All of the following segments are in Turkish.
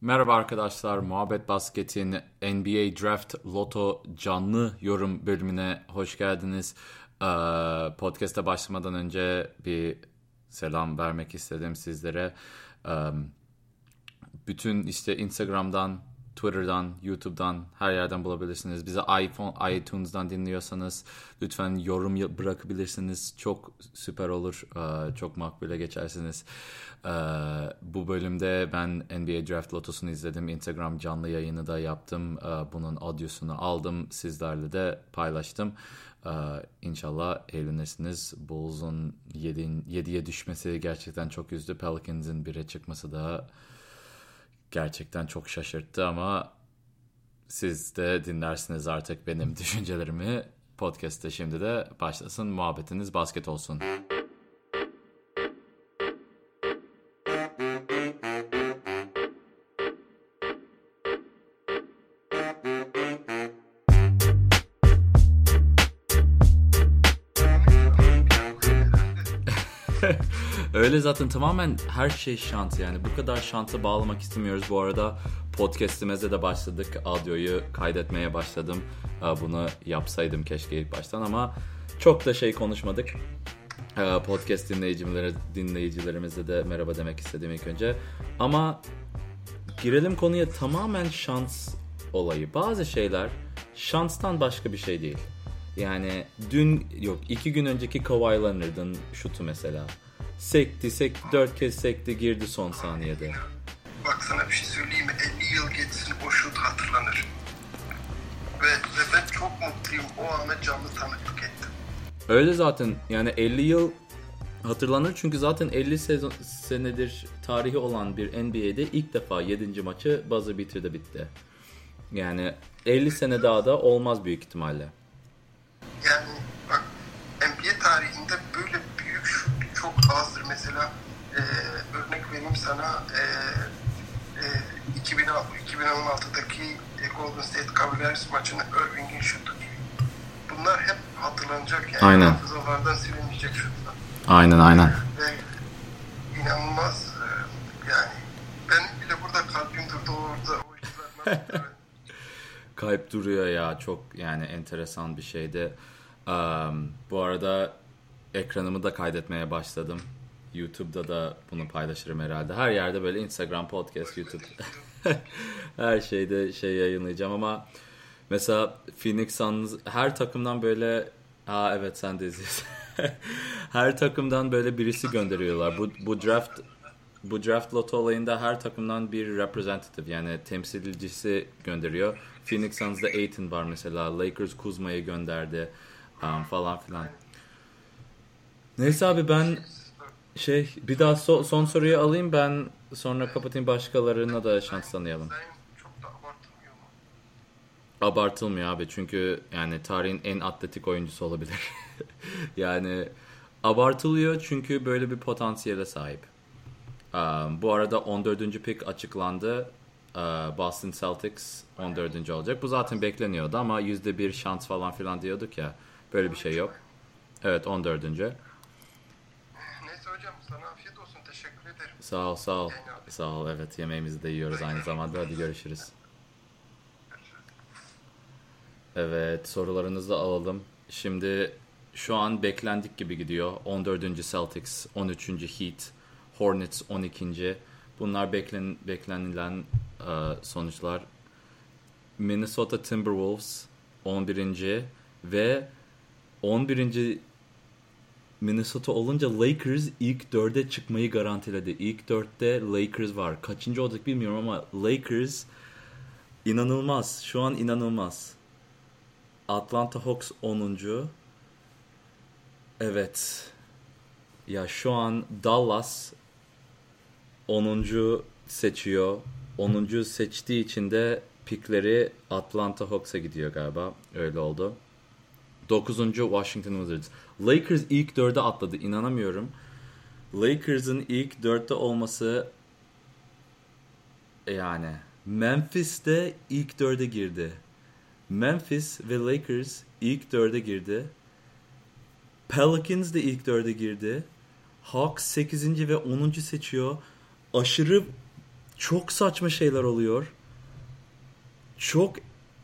Merhaba arkadaşlar, Muhabbet Basket'in NBA Draft Loto canlı yorum bölümüne hoş geldiniz. Ee, podcast'a başlamadan önce bir selam vermek istedim sizlere. Ee, bütün işte Instagram'dan, Twitter'dan, YouTube'dan her yerden bulabilirsiniz. Bizi iPhone, iTunes'dan dinliyorsanız lütfen yorum bırakabilirsiniz. Çok süper olur. Ee, çok makbule geçersiniz. Ee, bu bölümde ben NBA Draft Lotosunu izledim. Instagram canlı yayını da yaptım. Ee, bunun audiosunu aldım. Sizlerle de paylaştım. İnşallah eğlenirsiniz. Bulls'un 7'ye düşmesi gerçekten çok üzdü. Pelicans'in 1'e çıkması da gerçekten çok şaşırttı ama siz de dinlersiniz artık benim düşüncelerimi. Podcast'te şimdi de başlasın. Muhabbetiniz basket olsun. Öyle zaten tamamen her şey şans yani. Bu kadar şansa bağlamak istemiyoruz. Bu arada podcast'imize de başladık. Audioyu kaydetmeye başladım. Bunu yapsaydım keşke ilk baştan ama çok da şey konuşmadık. Podcast dinleyicileri, dinleyicilerimize de merhaba demek istedim ilk önce. Ama girelim konuya tamamen şans olayı. Bazı şeyler şanstan başka bir şey değil. Yani dün yok iki gün önceki Kawhi Leonard'ın şutu mesela. Sekti sekti dört kez sekti girdi son saniyede. Bak sana bir şey söyleyeyim mi? 50 yıl geçsin o şut hatırlanır. Ve, ve ben çok mutluyum o ana canlı tanıklık ettim. Öyle zaten yani 50 yıl hatırlanır çünkü zaten 50 sezon, senedir tarihi olan bir NBA'de ilk defa 7. maçı buzzer bitirdi bitti. Yani 50 sene daha da olmaz büyük ihtimalle. Yani Mesela e, örnek vereyim sana e, e, 2016'daki e, Golden State Cavaliers maçını Irving'in şutu gibi. Bunlar hep hatırlanacak yani. Aynen. Hafızalardan silinmeyecek şutlar. Aynen aynen. Ve inanılmaz e, yani benim bile burada kalbim durdu orada o işler nasıl Kayıp duruyor ya çok yani enteresan bir şeydi. Um, bu arada ekranımı da kaydetmeye başladım. YouTube'da da bunu paylaşırım herhalde. Her yerde böyle Instagram, podcast, YouTube her şeyde şey yayınlayacağım ama mesela Phoenix Suns her takımdan böyle Aa evet sen de her takımdan böyle birisi gönderiyorlar. Bu, bu draft bu draft loto olayında her takımdan bir representative yani temsilcisi gönderiyor. Phoenix Suns'da Aiton var mesela. Lakers Kuzma'yı gönderdi um, falan filan. Neyse abi ben şey bir daha so, son soruyu alayım ben sonra kapatayım başkalarına da şans tanıyalım. Abartılmıyor abi çünkü yani tarihin en atletik oyuncusu olabilir. yani abartılıyor çünkü böyle bir potansiyele sahip. Um, bu arada 14. pick açıklandı. Uh, Boston Celtics 14. olacak. Bu zaten bekleniyordu ama %1 şans falan filan diyorduk ya. Böyle bir şey yok. Evet 14. Sana afiyet olsun. Teşekkür ederim. Sağ ol sağ ol. Sağ ol evet yemeğimizi de yiyoruz aynı zamanda. Hadi görüşürüz. Evet sorularınızı alalım. Şimdi şu an beklendik gibi gidiyor. 14. Celtics, 13. Heat, Hornets 12. Bunlar beklen, beklenilen e, sonuçlar. Minnesota Timberwolves 11. ve 11. Minnesota olunca Lakers ilk dörde çıkmayı garantiledi. İlk dörtte Lakers var. Kaçıncı olacak bilmiyorum ama Lakers inanılmaz. Şu an inanılmaz. Atlanta Hawks 10. Evet. Ya şu an Dallas 10. seçiyor. 10. seçtiği için de pikleri Atlanta Hawks'a gidiyor galiba. Öyle oldu. 9. Washington Wizards. Lakers ilk 4'e atladı. İnanamıyorum. Lakers'ın ilk 4'te olması yani Memphis de ilk 4'e girdi. Memphis ve Lakers ilk 4'e girdi. Pelicans de ilk 4'e girdi. Hawks 8. ve 10. seçiyor. Aşırı Çok saçma şeyler oluyor. Çok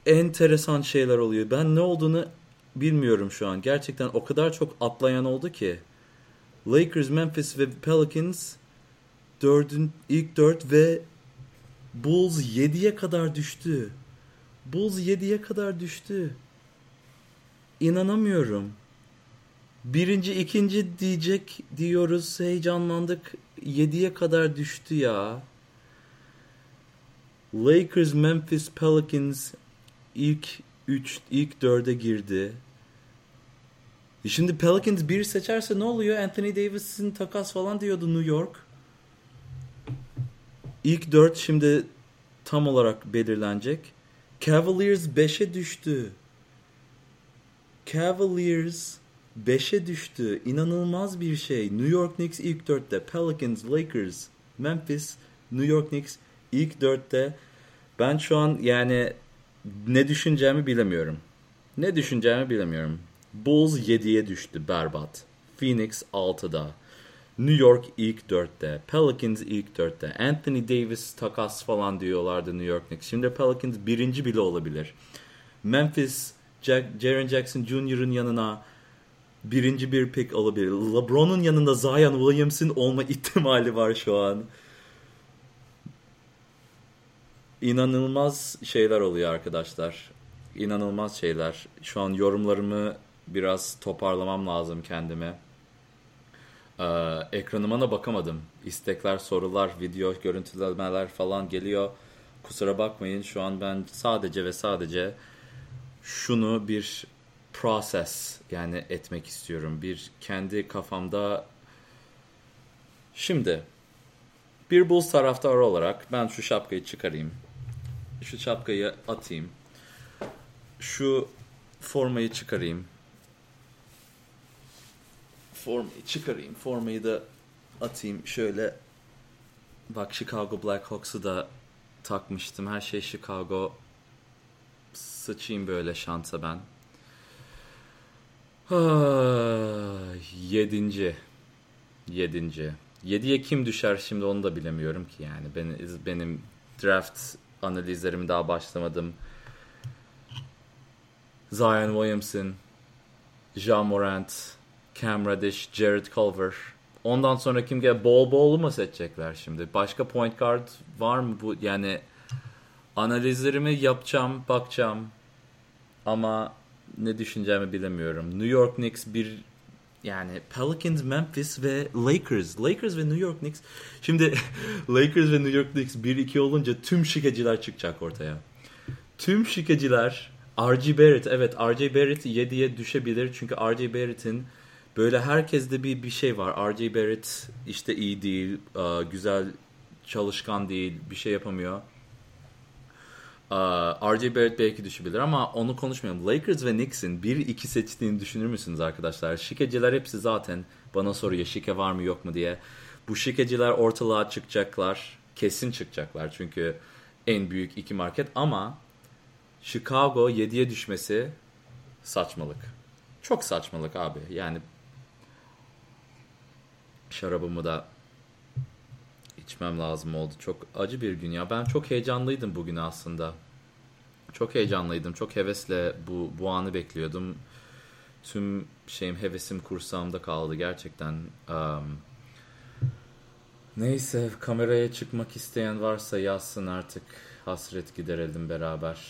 enteresan şeyler oluyor. Ben ne olduğunu bilmiyorum şu an. Gerçekten o kadar çok atlayan oldu ki. Lakers, Memphis ve Pelicans dördün, ilk dört ve Bulls 7'ye kadar düştü. Bulls 7'ye kadar düştü. İnanamıyorum. Birinci, ikinci diyecek diyoruz. Heyecanlandık. 7'ye kadar düştü ya. Lakers, Memphis, Pelicans ilk 3, ilk 4'e girdi. E şimdi Pelicans bir seçerse ne oluyor? Anthony Davis'in takas falan diyordu New York. İlk 4 şimdi tam olarak belirlenecek. Cavaliers 5'e düştü. Cavaliers 5'e düştü. İnanılmaz bir şey. New York Knicks ilk 4'te. Pelicans, Lakers, Memphis, New York Knicks ilk 4'te. Ben şu an yani ne düşüneceğimi bilemiyorum. Ne düşüneceğimi bilemiyorum. Bulls 7'ye düştü berbat. Phoenix 6'da. New York ilk 4'te. Pelicans ilk 4'te. Anthony Davis takas falan diyorlardı New York Knicks. Şimdi Pelicans birinci bile olabilir. Memphis, Jack, Jaren Jackson Jr.'ın yanına birinci bir pick alabilir. LeBron'un yanında Zion Williamson olma ihtimali var şu an. İnanılmaz şeyler oluyor arkadaşlar. İnanılmaz şeyler. Şu an yorumlarımı biraz toparlamam lazım kendime. Ee, ekranıma da bakamadım. İstekler, sorular, video görüntülemeler falan geliyor. Kusura bakmayın şu an ben sadece ve sadece şunu bir process yani etmek istiyorum. Bir kendi kafamda şimdi bir Bulls taraftarı olarak ben şu şapkayı çıkarayım. Şu şapkayı atayım. Şu formayı çıkarayım. Formayı çıkarayım. Formayı da atayım. Şöyle bak Chicago Blackhawks'u da takmıştım. Her şey Chicago. Sıçayım böyle şansa ben. Ah, yedinci. Yedinci. Yediye kim düşer şimdi onu da bilemiyorum ki yani. Benim, benim draft analizlerimi daha başlamadım. Zion Williamson, Ja Morant, Cam Reddish, Jared Culver. Ondan sonra kim gel? Bol Bol'u mu seçecekler şimdi? Başka point guard var mı bu? Yani analizlerimi yapacağım, bakacağım. Ama ne düşüneceğimi bilemiyorum. New York Knicks bir yani Pelicans, Memphis ve Lakers. Lakers ve New York Knicks. Şimdi Lakers ve New York Knicks 1-2 olunca tüm şikeciler çıkacak ortaya. Tüm şikeciler R.J. Barrett evet R.J. Barrett 7'ye düşebilir. Çünkü R.J. Barrett'in böyle herkeste bir bir şey var. R.J. Barrett işte iyi değil, güzel çalışkan değil, bir şey yapamıyor. R.J. Barrett belki düşebilir ama onu konuşmayalım. Lakers ve Knicks'in 1-2 seçtiğini düşünür müsünüz arkadaşlar? Şikeciler hepsi zaten bana soruyor şike var mı yok mu diye. Bu şikeciler ortalığa çıkacaklar. Kesin çıkacaklar çünkü en büyük iki market ama Chicago 7'ye düşmesi saçmalık. Çok saçmalık abi. Yani şarabımı da içmem lazım oldu. Çok acı bir gün ya. Ben çok heyecanlıydım bugün aslında. Çok heyecanlıydım. Çok hevesle bu, bu anı bekliyordum. Tüm şeyim, hevesim kursağımda kaldı gerçekten. Um, neyse kameraya çıkmak isteyen varsa yazsın artık. Hasret giderelim beraber.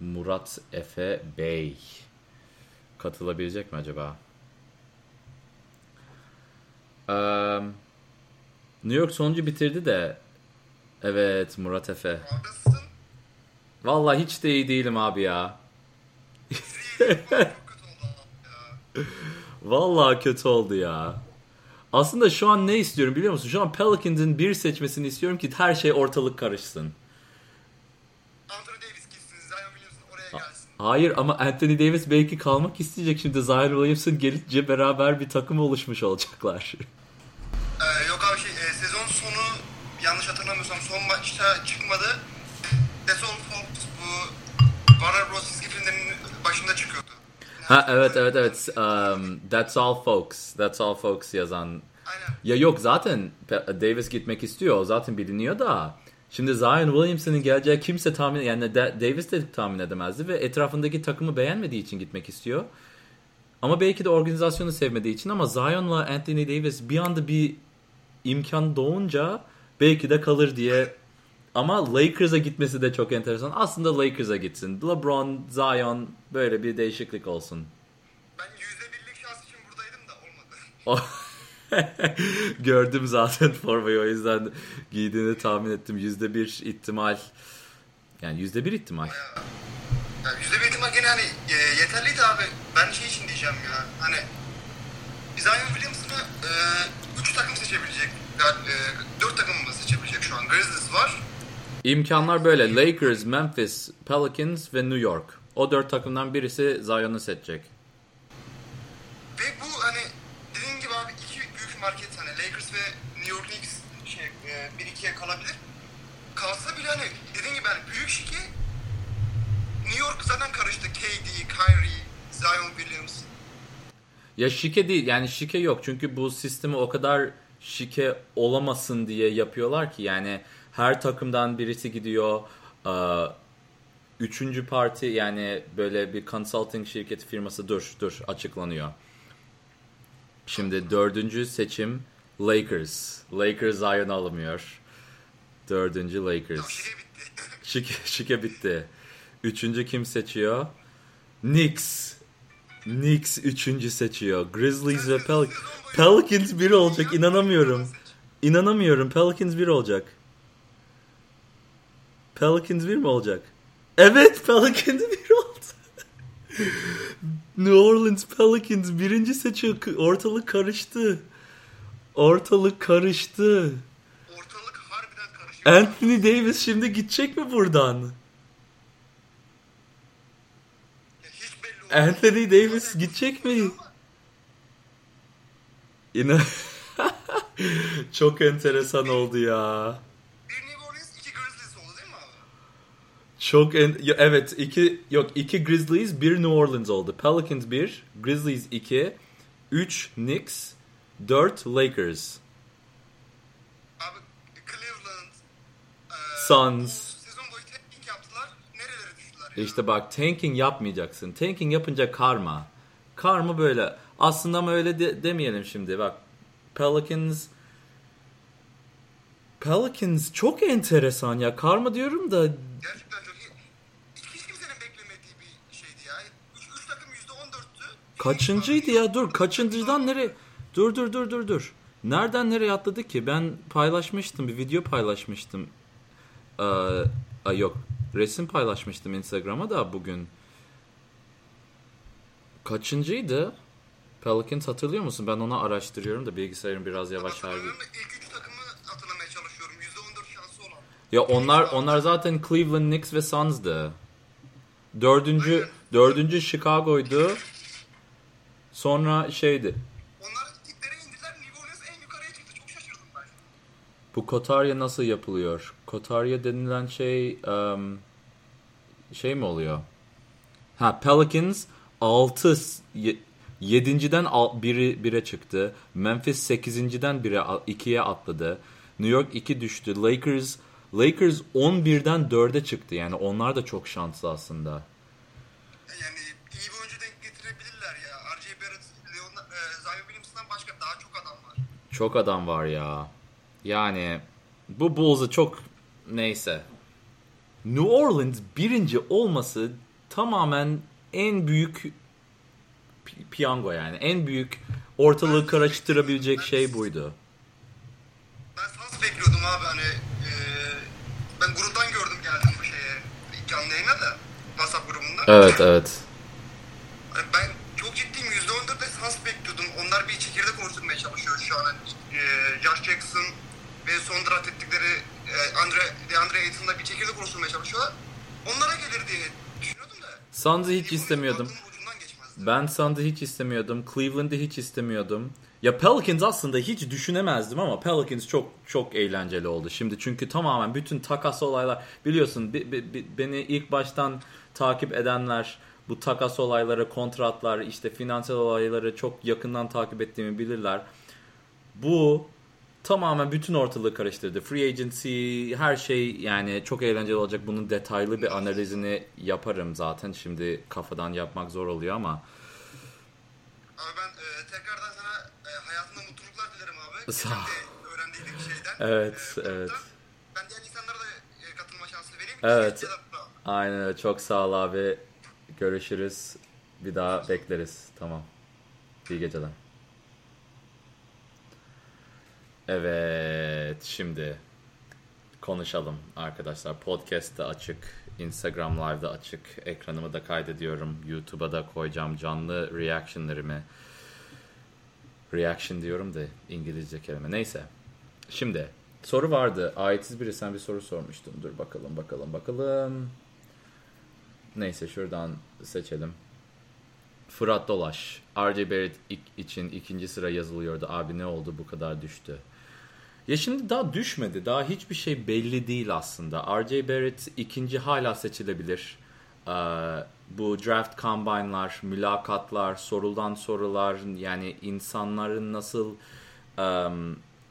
Murat Efe Bey. Katılabilecek mi acaba? Um, New York sonucu bitirdi de. Evet Murat Efe. Vallahi hiç de iyi değilim abi ya. Vallahi kötü oldu ya. Aslında şu an ne istiyorum biliyor musun? Şu an Pelicans'ın bir seçmesini istiyorum ki her şey ortalık karışsın. Anthony Davis gitsin, Zion Williamson oraya gelsin. Hayır ama Anthony Davis belki kalmak isteyecek. Şimdi Zion Williamson gelince beraber bir takım oluşmuş olacaklar. Ee, yok abi şey, e, sezon sonu yanlış hatırlamıyorsam son maçta Ha evet evet evet. Um, That's All Folks. That's All Folks yazan. Aynen. Ya yok zaten Davis gitmek istiyor. O zaten biliniyor da. Şimdi Zion Williamson'ın geleceği kimse tahmin yani Davis de tahmin edemezdi ve etrafındaki takımı beğenmediği için gitmek istiyor. Ama belki de organizasyonu sevmediği için ama Zion'la Anthony Davis bir anda bir imkan doğunca belki de kalır diye ama Lakers'a gitmesi de çok enteresan. Aslında Lakers'a gitsin. LeBron, Zion böyle bir değişiklik olsun. Ben %1'lik şans için buradaydım da olmadı. Gördüm zaten formayı o yüzden giydiğini tahmin ettim. Yüzde bir ihtimal. Yani yüzde bir ihtimal. Yani yüzde bir ihtimal gene hani e, yeterliydi abi. Ben şey için diyeceğim ya. Hani Zion Williamson'ı e, üç takım seçebilecek. Yani, e, dört takım mı seçebilecek şu an. Grizzlies var. İmkanlar böyle. Lakers, Memphis, Pelicans ve New York. O dört takımdan birisi Zion'u seçecek. Ve bu hani dediğim gibi abi iki büyük market hani Lakers ve New York Knicks şey, e, bir ikiye kalabilir. Kalsa bile hani dediğim gibi hani büyük şike New York zaten karıştı. KD, Kyrie, Zion Williams. Ya şike değil yani şike yok çünkü bu sistemi o kadar şike olamasın diye yapıyorlar ki yani her takımdan birisi gidiyor üçüncü parti yani böyle bir consulting şirketi firması dur dur açıklanıyor. Şimdi dördüncü seçim Lakers. Lakers Zion alamıyor. Dördüncü Lakers. Şike, şike bitti. Üçüncü kim seçiyor? Knicks. Knicks üçüncü seçiyor. Grizzlies ve Pel Pelicans bir olacak. İnanamıyorum. İnanamıyorum. Pelicans bir olacak. Pelicans bir mi olacak? Evet Pelicans bir oldu. New Orleans Pelicans birinci seçiyor. Ortalık karıştı. Ortalık karıştı. Ortalık harbiden karışıyor. Anthony Davis şimdi gidecek mi buradan? Anthony Davis gidecek mi? Yine çok enteresan oldu ya. Çok en, evet iki yok iki Grizzlies bir New Orleans oldu. Pelicans bir, Grizzlies iki, üç Knicks, dört Lakers. Abi Cleveland, e, Suns. Sezon boyu tanking yaptılar. Nerelere düştüler ya? İşte bak tanking yapmayacaksın. Tanking yapınca karma. Karma böyle. Aslında ama öyle de, demeyelim şimdi. Bak Pelicans Pelicans çok enteresan ya. Karma diyorum da Gerçekten çok iyi. Hiç, hiç kimsenin beklemediği bir şeydi ya. Üç, üç takım yüzde on dörttü. Kaçıncıydı ya? Dur kaçıncıdan nereye? Dur dur dur dur dur. Nereden nereye atladık ki? Ben paylaşmıştım. Bir video paylaşmıştım. Ee, yok. Resim paylaşmıştım Instagram'a da bugün. Kaçıncıydı? Pelicans hatırlıyor musun? Ben onu araştırıyorum da bilgisayarım biraz yavaş her da ilk üç takımı hatırlamaya çalışıyorum. Yüzde on dört şansı olan. Ya onlar onlar zaten Cleveland Knicks ve Suns'dı. Dördüncü dördüncü Chicago'ydu. Sonra şeydi. Onlar diklere indiler. Orleans en yukarıya çıktı. Çok şaşırdım ben. Bu Kotarya nasıl yapılıyor? Kotarya denilen şey um, şey mi oluyor? Ha Pelicans 6 7.den 1'e 1'e çıktı. Memphis 8.den 1'e 2'ye atladı. New York 2 düştü. Lakers Lakers 11'den 4'e çıktı. Yani onlar da çok şanslı aslında. Yani Çok adam var ya. Yani bu Bulls'ı çok neyse. New Orleans birinci olması tamamen en büyük pi- piyango yani. En büyük ortalığı karıştırabilecek şey buydu. Ben Suns bekliyordum abi hani. E, ben gruptan gördüm geldim bu şeye. Canlı yayına da. WhatsApp grubundan. Evet evet. Son draft ettikleri e, Andre, DeAndre Ayton'la bir çekirdek oluşturmaya çalışıyorlar. Onlara gelir diye düşünüyordum da. Suns'ı hiç istemiyordum. Ben Suns'ı hiç istemiyordum. Cleveland'ı hiç istemiyordum. Ya Pelicans aslında hiç düşünemezdim ama Pelicans çok çok eğlenceli oldu. Şimdi çünkü tamamen bütün takas olaylar biliyorsun bi- bi- bi- beni ilk baştan takip edenler bu takas olayları, kontratlar, işte finansal olayları çok yakından takip ettiğimi bilirler. Bu tamamen bütün ortalığı karıştırdı. Free agency her şey yani çok eğlenceli olacak. Bunun detaylı bir analizini yaparım zaten. Şimdi kafadan yapmak zor oluyor ama Abi ben e, tekrardan sana e, hayatında mutluluklar dilerim abi. Sağ ol. Kendi öğrendiğin şeyden. Evet, E, evet. Ben diğer insanlara da e, katılma şansı vereyim. Evet. Aynen. Çok sağ ol abi. Görüşürüz. Bir daha bekleriz. Tamam. İyi geceler. Evet, şimdi konuşalım arkadaşlar. Podcast da açık, Instagram Live'da açık. Ekranımı da kaydediyorum. YouTube'a da koyacağım canlı reaction'larımı. Reaction diyorum da İngilizce kelime. Neyse. Şimdi soru vardı. Ayetsiz biri sen bir soru sormuştun. Dur bakalım bakalım bakalım. Neyse şuradan seçelim. Fırat Dolaş. RJ Barrett için ikinci sıra yazılıyordu. Abi ne oldu bu kadar düştü? Ya şimdi daha düşmedi. Daha hiçbir şey belli değil aslında. RJ Barrett ikinci hala seçilebilir. Ee, bu draft combine'lar, mülakatlar, sorulan sorular yani insanların nasıl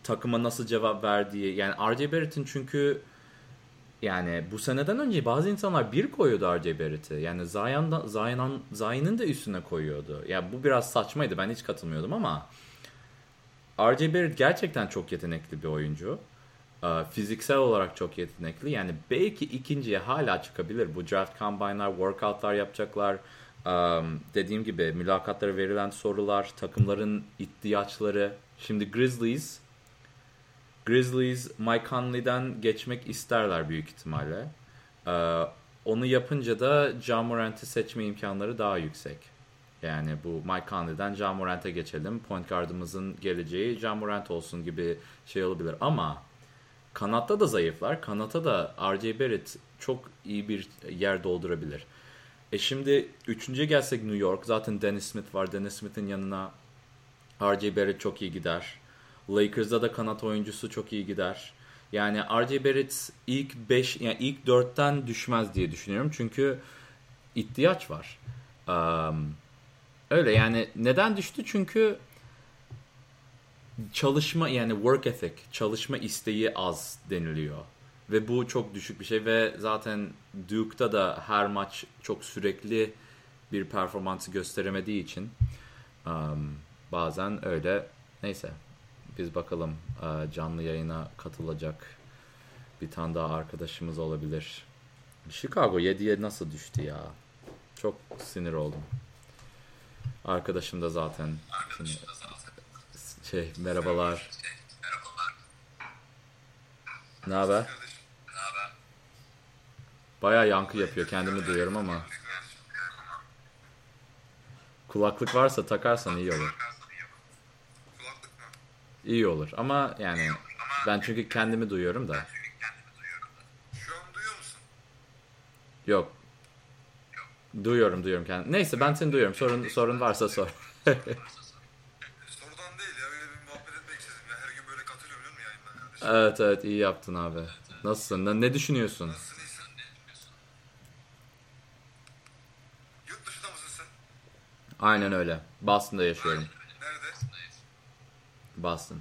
takıma nasıl cevap verdiği yani RJ Barrett'in çünkü yani bu seneden önce bazı insanlar bir koyuyordu RJ Barrett'i. Yani Zion'da, Zion'ın, Zion'ın da üstüne koyuyordu. Ya bu biraz saçmaydı. Ben hiç katılmıyordum ama RJ Barrett gerçekten çok yetenekli bir oyuncu. Ee, Fiziksel olarak çok yetenekli. Yani belki ikinciye hala çıkabilir. Bu draft combine'lar, workoutlar yapacaklar. Ee, dediğim gibi mülakatlara verilen sorular, takımların ihtiyaçları. Şimdi Grizzlies Grizzlies Mike Conley'den geçmek isterler büyük ihtimalle. Ee, onu yapınca da Ja Morant'i seçme imkanları daha yüksek. Yani bu Mike Conley'den Ja Morant'e geçelim. Point guard'ımızın geleceği Ja Morant olsun gibi şey olabilir. Ama kanatta da zayıflar. Kanata da RJ Barrett çok iyi bir yer doldurabilir. E şimdi üçüncüye gelsek New York. Zaten Dennis Smith var. Dennis Smith'in yanına RJ Barrett çok iyi gider. Lakers'da da kanat oyuncusu çok iyi gider. Yani RJ Barrett ilk 5 yani ilk 4'ten düşmez diye düşünüyorum. Çünkü ihtiyaç var. Um, öyle yani neden düştü? Çünkü çalışma yani work ethic, çalışma isteği az deniliyor. Ve bu çok düşük bir şey ve zaten Duke'da da her maç çok sürekli bir performansı gösteremediği için um, bazen öyle neyse biz bakalım e, canlı yayına katılacak bir tane daha arkadaşımız olabilir. Chicago 7'ye nasıl düştü ya? Çok sinir oldum. Arkadaşım da zaten şimdi şey merhabalar. Ne haber? Baya yankı yapıyor. Kendimi duyuyorum ama. Kulaklık varsa takarsan iyi olur. İyi olur ama yani ben çünkü kendimi duyuyorum da. Yok. Duyuyorum duyuyorum kendim. Neyse ben seni duyuyorum. Sorun sorun varsa sor. Sorudan değil ya öyle bir muhabbet etmek istedim ya. Her gün böyle katılıyorum değil mi yayından kardeşim? evet evet iyi yaptın abi. Nasılsın? Ne, ne düşünüyorsun? Nasılsın iyisin? Yurt dışında mısın sen? Aynen öyle. Boston'da yaşıyorum. Nerede? Boston.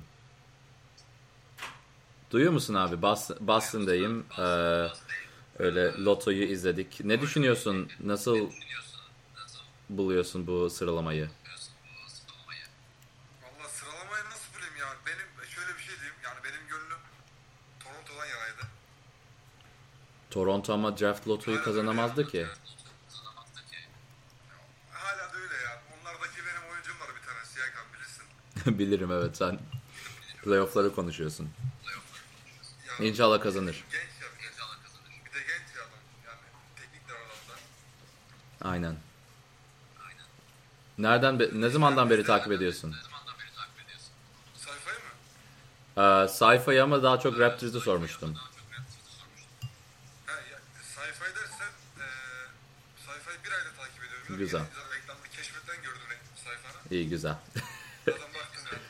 Duyuyor musun abi? Boston, Boston'dayım. Ee, öyle Loto'yu izledik. Ne düşünüyorsun? Nasıl buluyorsun bu sıralamayı? Valla sıralamayı nasıl bileyim ya? Benim şöyle bir şey diyeyim. Yani benim gönlüm Toronto'dan yanaydı. Toronto ama draft Loto'yu kazanamazdı ki. Hala da öyle ya. Onlardaki benim oyuncum var bir tane. Siakam bilirsin. Bilirim evet sen playoff'ları konuşuyorsun. İnşallah kazanır. Genç ya bir de. Bir de genç ya adam. Yani teknik de adamda. Aynen. Nereden be- ne zamandan beri takip ediyorsun? Sayfayı mı? Ee, sayfayı ama daha çok Raptors'ı sormuştum. Sayfayı dersen e, sayfayı bir ayda takip ediyorum. Güzel. Reklamını keşfetten gördüm sayfanı. İyi güzel. Zaten baktım yani.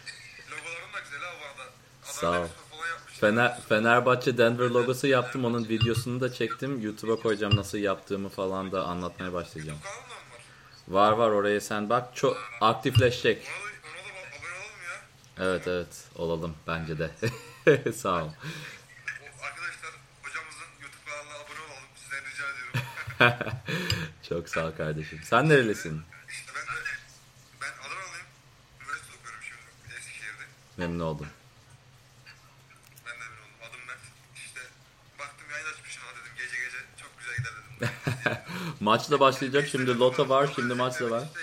Logoların da güzel ha bu arada. Adam Sağ ol. Fener, Fenerbahçe Denver logosu yaptım. Onun videosunu da çektim. YouTube'a koyacağım nasıl yaptığımı falan da anlatmaya başlayacağım. Var? Var oraya sen bak. Çok aktifleşecek. Evet evet olalım bence de. Sağ ol. Arkadaşlar hocamızın YouTube kanalına abone olalım. Sizden rica ediyorum. Çok sağ ol kardeşim. Sen nerelisin? İşte ben de ben Adanalıyım. Üniversite okuyorum şimdi Eskişehir'de. Memnun oldum. Ben de memnun oldum. Adım Mert. İşte baktım yayın açmışsın ha dedim. Gece gece çok güzel gider dedim. Maç da başlayacak şimdi loto var şimdi maç da var. İşte.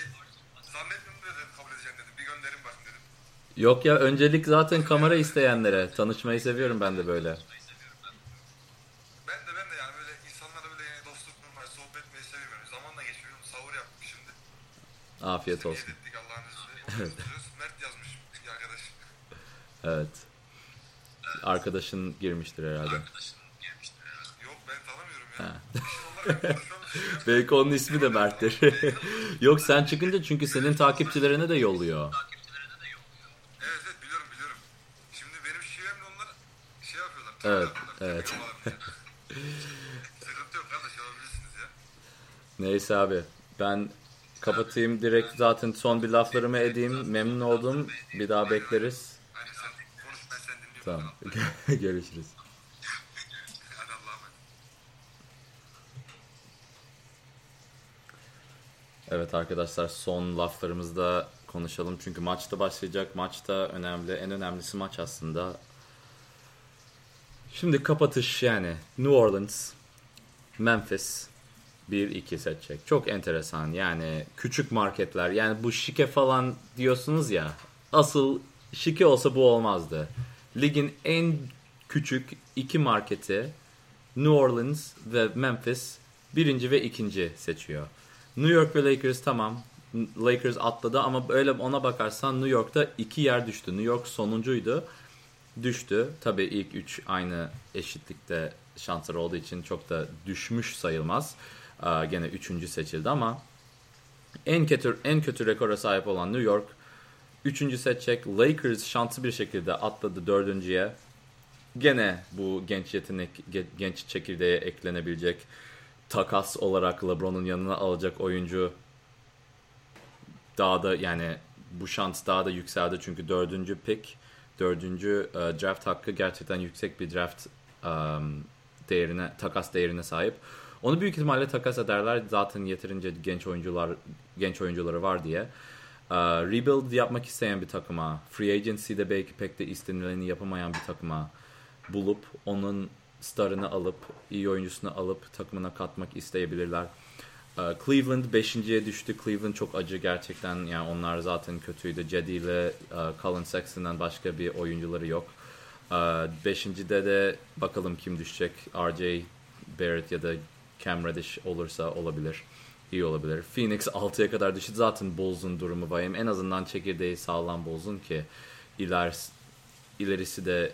Yok ya öncelik zaten kamera isteyenlere. Tanışmayı seviyorum ben de böyle. Ben de ben de yani böyle insanlara böyle yani dostluk kurmayı, sohbet etmeyi seviyorum. Zamanla geçiyor. Sahur yaptık şimdi. Afiyet olsun. Yedik Allah'ın izniyle. Mert yazmış bir arkadaş. Evet. Arkadaşın girmiştir herhalde. Yok ben tanımıyorum ya. Ha. Belki onun ismi de Mert'tir. Yok sen çıkınca çünkü senin takipçilerine de yolluyor. Evet evet biliyorum biliyorum. Şimdi benim şivemle onlar şey yapıyorlar. Evet, evet. Sıkıntı yok kardeş yapabilirsiniz ya. Neyse abi ben kapatayım direkt zaten son bir laflarımı edeyim. Memnun oldum. Bir daha bekleriz. Tamam. Görüşürüz. Evet arkadaşlar son laflarımızda konuşalım. Çünkü maçta başlayacak. Maçta önemli. En önemlisi maç aslında. Şimdi kapatış yani. New Orleans, Memphis 1-2 seçecek. Çok enteresan. Yani küçük marketler. Yani bu şike falan diyorsunuz ya. Asıl şike olsa bu olmazdı. Ligin en küçük iki marketi New Orleans ve Memphis birinci ve ikinci seçiyor. New York ve Lakers tamam. Lakers atladı ama böyle ona bakarsan New York'ta iki yer düştü. New York sonuncuydu. Düştü. Tabii ilk üç aynı eşitlikte şansları olduğu için çok da düşmüş sayılmaz. Aa, gene üçüncü seçildi ama en kötü en kötü rekora sahip olan New York üçüncü seçecek. Lakers şanslı bir şekilde atladı dördüncüye. Gene bu genç yetenek, ge- genç çekirdeğe eklenebilecek takas olarak LeBron'un yanına alacak oyuncu daha da yani bu şans daha da yükseldi çünkü dördüncü pick, dördüncü e, draft hakkı gerçekten yüksek bir draft um, değerine, takas değerine sahip. Onu büyük ihtimalle takas ederler. Zaten yeterince genç oyuncular genç oyuncuları var diye. E, rebuild yapmak isteyen bir takıma, free agency'de belki pek de istenileni yapamayan bir takıma bulup onun starını alıp iyi oyuncusunu alıp takımına katmak isteyebilirler. Ee, Cleveland 5.ye düştü. Cleveland çok acı gerçekten. Yani onlar zaten kötüydü. Cedi ile e, Colin Sexton'dan başka bir oyuncuları yok. 5.de de bakalım kim düşecek. RJ Barrett ya da Cam Reddish olursa olabilir. İyi olabilir. Phoenix 6'ya kadar düştü. Zaten Bulls'un durumu vahim. En azından çekirdeği sağlam Bulls'un ki ilerisi, ilerisi de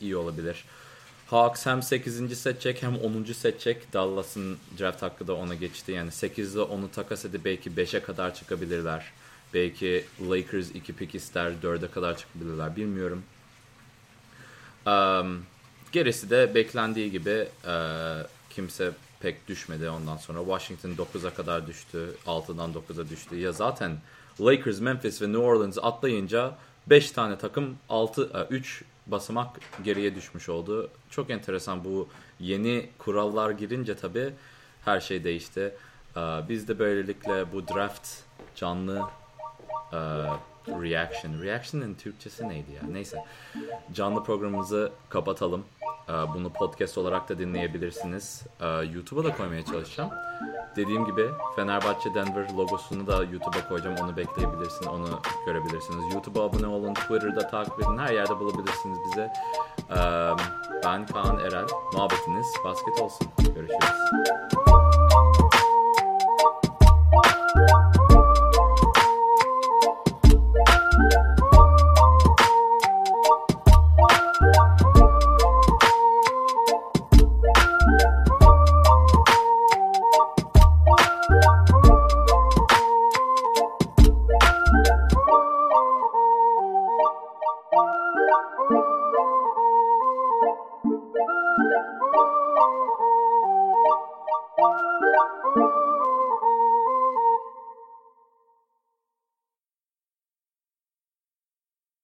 iyi olabilir. Hawks hem 8. seçecek hem 10. seçecek. Dallas'ın draft hakkı da ona geçti. Yani 8'de onu takas edip belki 5'e kadar çıkabilirler. Belki Lakers 2 pick ister 4'e kadar çıkabilirler. Bilmiyorum. Um, gerisi de beklendiği gibi uh, kimse pek düşmedi ondan sonra. Washington 9'a kadar düştü. 6'dan 9'a düştü. Ya zaten Lakers, Memphis ve New Orleans atlayınca 5 tane takım 6 3 basamak geriye düşmüş oldu. Çok enteresan bu yeni kurallar girince tabii her şey değişti. Ee, Biz de böylelikle bu draft canlı e, reaction. Reaction'ın Türkçesi neydi ya? Neyse. Canlı programımızı kapatalım. Ee, Bunu podcast olarak da dinleyebilirsiniz. Ee, YouTube'a da koymaya çalışacağım. Dediğim gibi Fenerbahçe Denver logosunu da YouTube'a koyacağım. Onu bekleyebilirsiniz. Onu görebilirsiniz. YouTube'a abone olun. Twitter'da takip edin. Her yerde bulabilirsiniz bize. Ee, Ben Kaan Erel. Muhabbetiniz basket olsun. Görüşürüz.